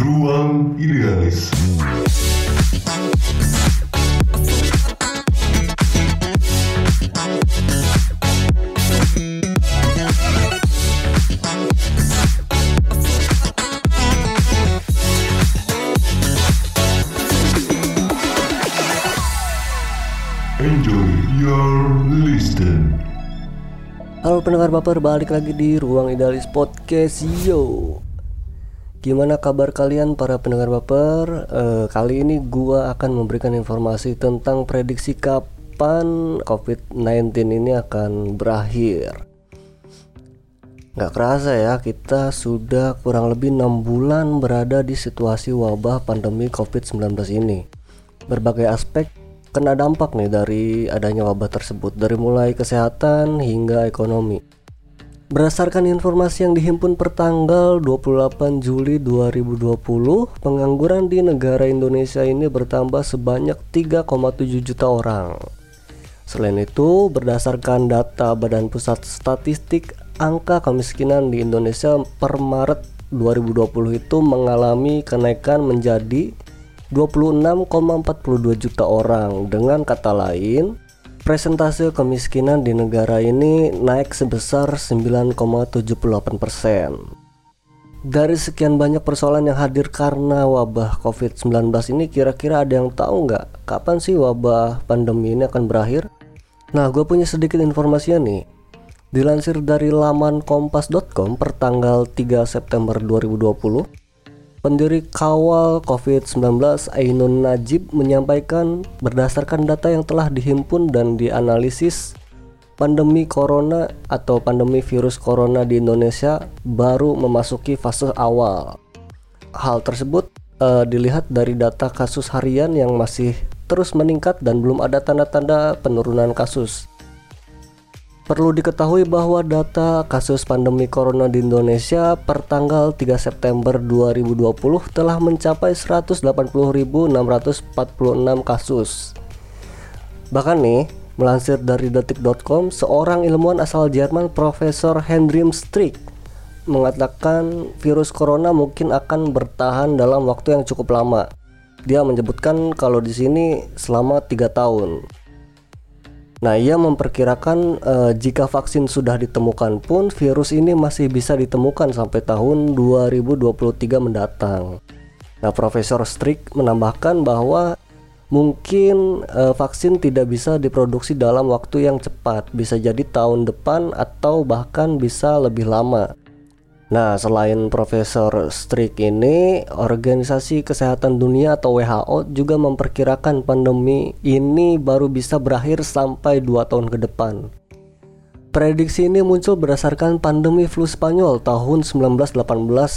Ruang Idealis. Halo pendengar baper, balik lagi di Ruang Idealis Podcast. Yo Gimana kabar kalian para pendengar baper? Eh, kali ini gua akan memberikan informasi tentang prediksi kapan COVID-19 ini akan berakhir Gak kerasa ya, kita sudah kurang lebih 6 bulan berada di situasi wabah pandemi COVID-19 ini Berbagai aspek kena dampak nih dari adanya wabah tersebut dari mulai kesehatan hingga ekonomi. Berdasarkan informasi yang dihimpun per tanggal 28 Juli 2020, pengangguran di negara Indonesia ini bertambah sebanyak 3,7 juta orang. Selain itu, berdasarkan data Badan Pusat Statistik, angka kemiskinan di Indonesia per Maret 2020 itu mengalami kenaikan menjadi 26,42 juta orang. Dengan kata lain, presentase kemiskinan di negara ini naik sebesar 9,78 persen. Dari sekian banyak persoalan yang hadir karena wabah COVID-19 ini, kira-kira ada yang tahu nggak kapan sih wabah pandemi ini akan berakhir? Nah, gue punya sedikit informasinya nih. Dilansir dari laman kompas.com per tanggal 3 September 2020, Pendiri kawal COVID-19 Ainun Najib menyampaikan berdasarkan data yang telah dihimpun dan dianalisis pandemi corona atau pandemi virus corona di Indonesia baru memasuki fase awal. Hal tersebut uh, dilihat dari data kasus harian yang masih terus meningkat dan belum ada tanda-tanda penurunan kasus. Perlu diketahui bahwa data kasus pandemi corona di Indonesia per tanggal 3 September 2020 telah mencapai 180.646 kasus. Bahkan nih, melansir dari detik.com, seorang ilmuwan asal Jerman Profesor Hendrik Strick mengatakan virus corona mungkin akan bertahan dalam waktu yang cukup lama. Dia menyebutkan kalau di sini selama tiga tahun. Nah, ia memperkirakan uh, jika vaksin sudah ditemukan pun virus ini masih bisa ditemukan sampai tahun 2023 mendatang. Nah, Profesor Strick menambahkan bahwa mungkin uh, vaksin tidak bisa diproduksi dalam waktu yang cepat, bisa jadi tahun depan atau bahkan bisa lebih lama. Nah, selain Profesor Strick ini, Organisasi Kesehatan Dunia atau WHO juga memperkirakan pandemi ini baru bisa berakhir sampai 2 tahun ke depan. Prediksi ini muncul berdasarkan pandemi flu Spanyol tahun 1918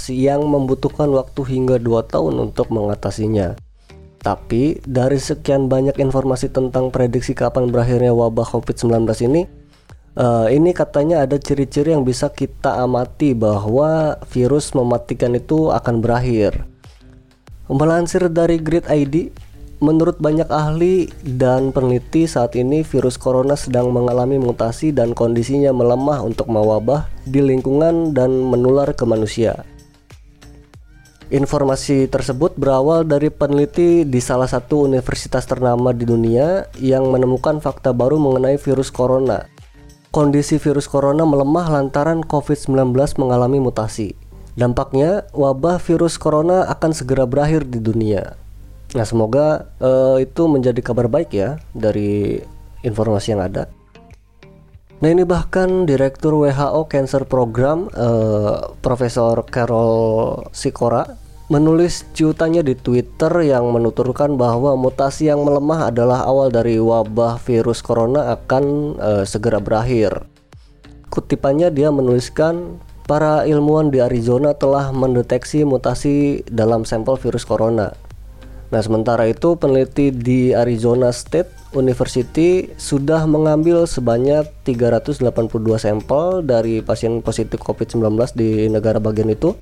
yang membutuhkan waktu hingga 2 tahun untuk mengatasinya. Tapi, dari sekian banyak informasi tentang prediksi kapan berakhirnya wabah COVID-19 ini, Uh, ini katanya ada ciri-ciri yang bisa kita amati bahwa virus mematikan itu akan berakhir. Melansir dari Grid ID, menurut banyak ahli dan peneliti saat ini virus corona sedang mengalami mutasi dan kondisinya melemah untuk mewabah di lingkungan dan menular ke manusia. Informasi tersebut berawal dari peneliti di salah satu universitas ternama di dunia yang menemukan fakta baru mengenai virus corona kondisi virus corona melemah lantaran COVID-19 mengalami mutasi. Dampaknya, wabah virus corona akan segera berakhir di dunia. Nah, semoga uh, itu menjadi kabar baik ya dari informasi yang ada. Nah, ini bahkan Direktur WHO Cancer Program, uh, Profesor Carol Sikora menulis cuitannya di Twitter yang menuturkan bahwa mutasi yang melemah adalah awal dari wabah virus corona akan uh, segera berakhir. Kutipannya dia menuliskan para ilmuwan di Arizona telah mendeteksi mutasi dalam sampel virus corona. Nah, sementara itu peneliti di Arizona State University sudah mengambil sebanyak 382 sampel dari pasien positif COVID-19 di negara bagian itu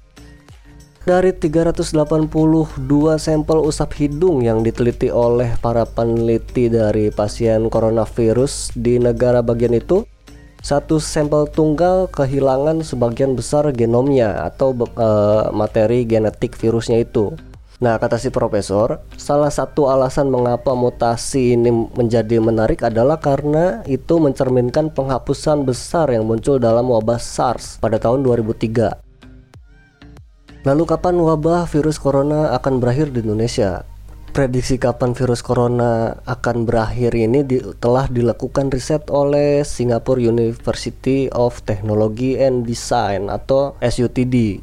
dari 382 sampel usap hidung yang diteliti oleh para peneliti dari pasien coronavirus di negara bagian itu, satu sampel tunggal kehilangan sebagian besar genomnya atau uh, materi genetik virusnya itu. Nah, kata si profesor, salah satu alasan mengapa mutasi ini menjadi menarik adalah karena itu mencerminkan penghapusan besar yang muncul dalam wabah SARS pada tahun 2003. Lalu kapan wabah virus corona akan berakhir di Indonesia? Prediksi kapan virus corona akan berakhir ini di, telah dilakukan riset oleh Singapore University of Technology and Design atau SUTD.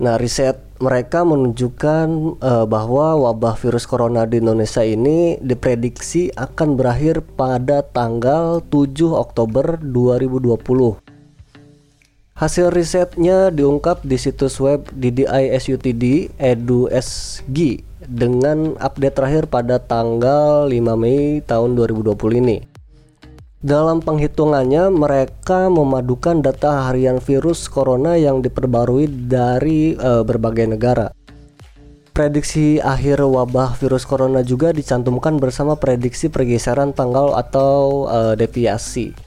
Nah, riset mereka menunjukkan uh, bahwa wabah virus corona di Indonesia ini diprediksi akan berakhir pada tanggal 7 Oktober 2020 Hasil risetnya diungkap di situs web DDI SUTD EduSG dengan update terakhir pada tanggal 5 Mei tahun 2020 ini. Dalam penghitungannya, mereka memadukan data harian virus corona yang diperbarui dari e, berbagai negara. Prediksi akhir wabah virus corona juga dicantumkan bersama prediksi pergeseran tanggal atau e, deviasi.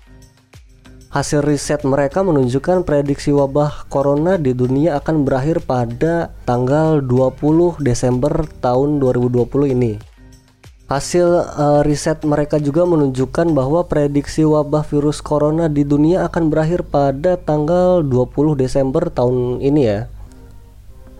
Hasil riset mereka menunjukkan prediksi wabah corona di dunia akan berakhir pada tanggal 20 Desember tahun 2020 ini. Hasil uh, riset mereka juga menunjukkan bahwa prediksi wabah virus corona di dunia akan berakhir pada tanggal 20 Desember tahun ini ya.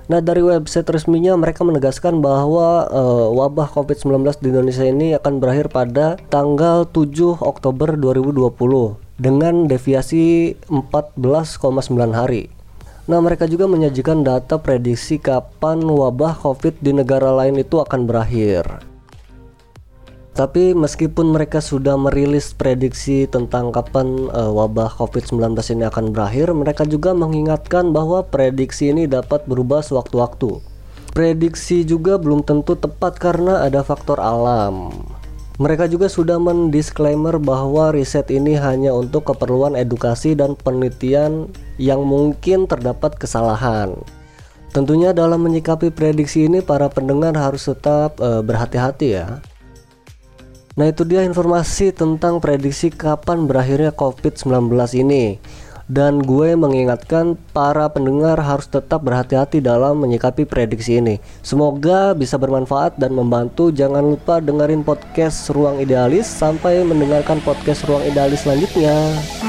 Nah, dari website resminya mereka menegaskan bahwa uh, wabah COVID-19 di Indonesia ini akan berakhir pada tanggal 7 Oktober 2020 dengan deviasi 14,9 hari. Nah, mereka juga menyajikan data prediksi kapan wabah COVID di negara lain itu akan berakhir. Tapi meskipun mereka sudah merilis prediksi tentang kapan uh, wabah COVID-19 ini akan berakhir, mereka juga mengingatkan bahwa prediksi ini dapat berubah sewaktu-waktu. Prediksi juga belum tentu tepat karena ada faktor alam. Mereka juga sudah mendisklaimer bahwa riset ini hanya untuk keperluan edukasi dan penelitian yang mungkin terdapat kesalahan. Tentunya dalam menyikapi prediksi ini para pendengar harus tetap uh, berhati-hati ya. Nah, itu dia informasi tentang prediksi kapan berakhirnya COVID-19 ini dan gue mengingatkan para pendengar harus tetap berhati-hati dalam menyikapi prediksi ini. Semoga bisa bermanfaat dan membantu. Jangan lupa dengerin podcast Ruang Idealis sampai mendengarkan podcast Ruang Idealis selanjutnya.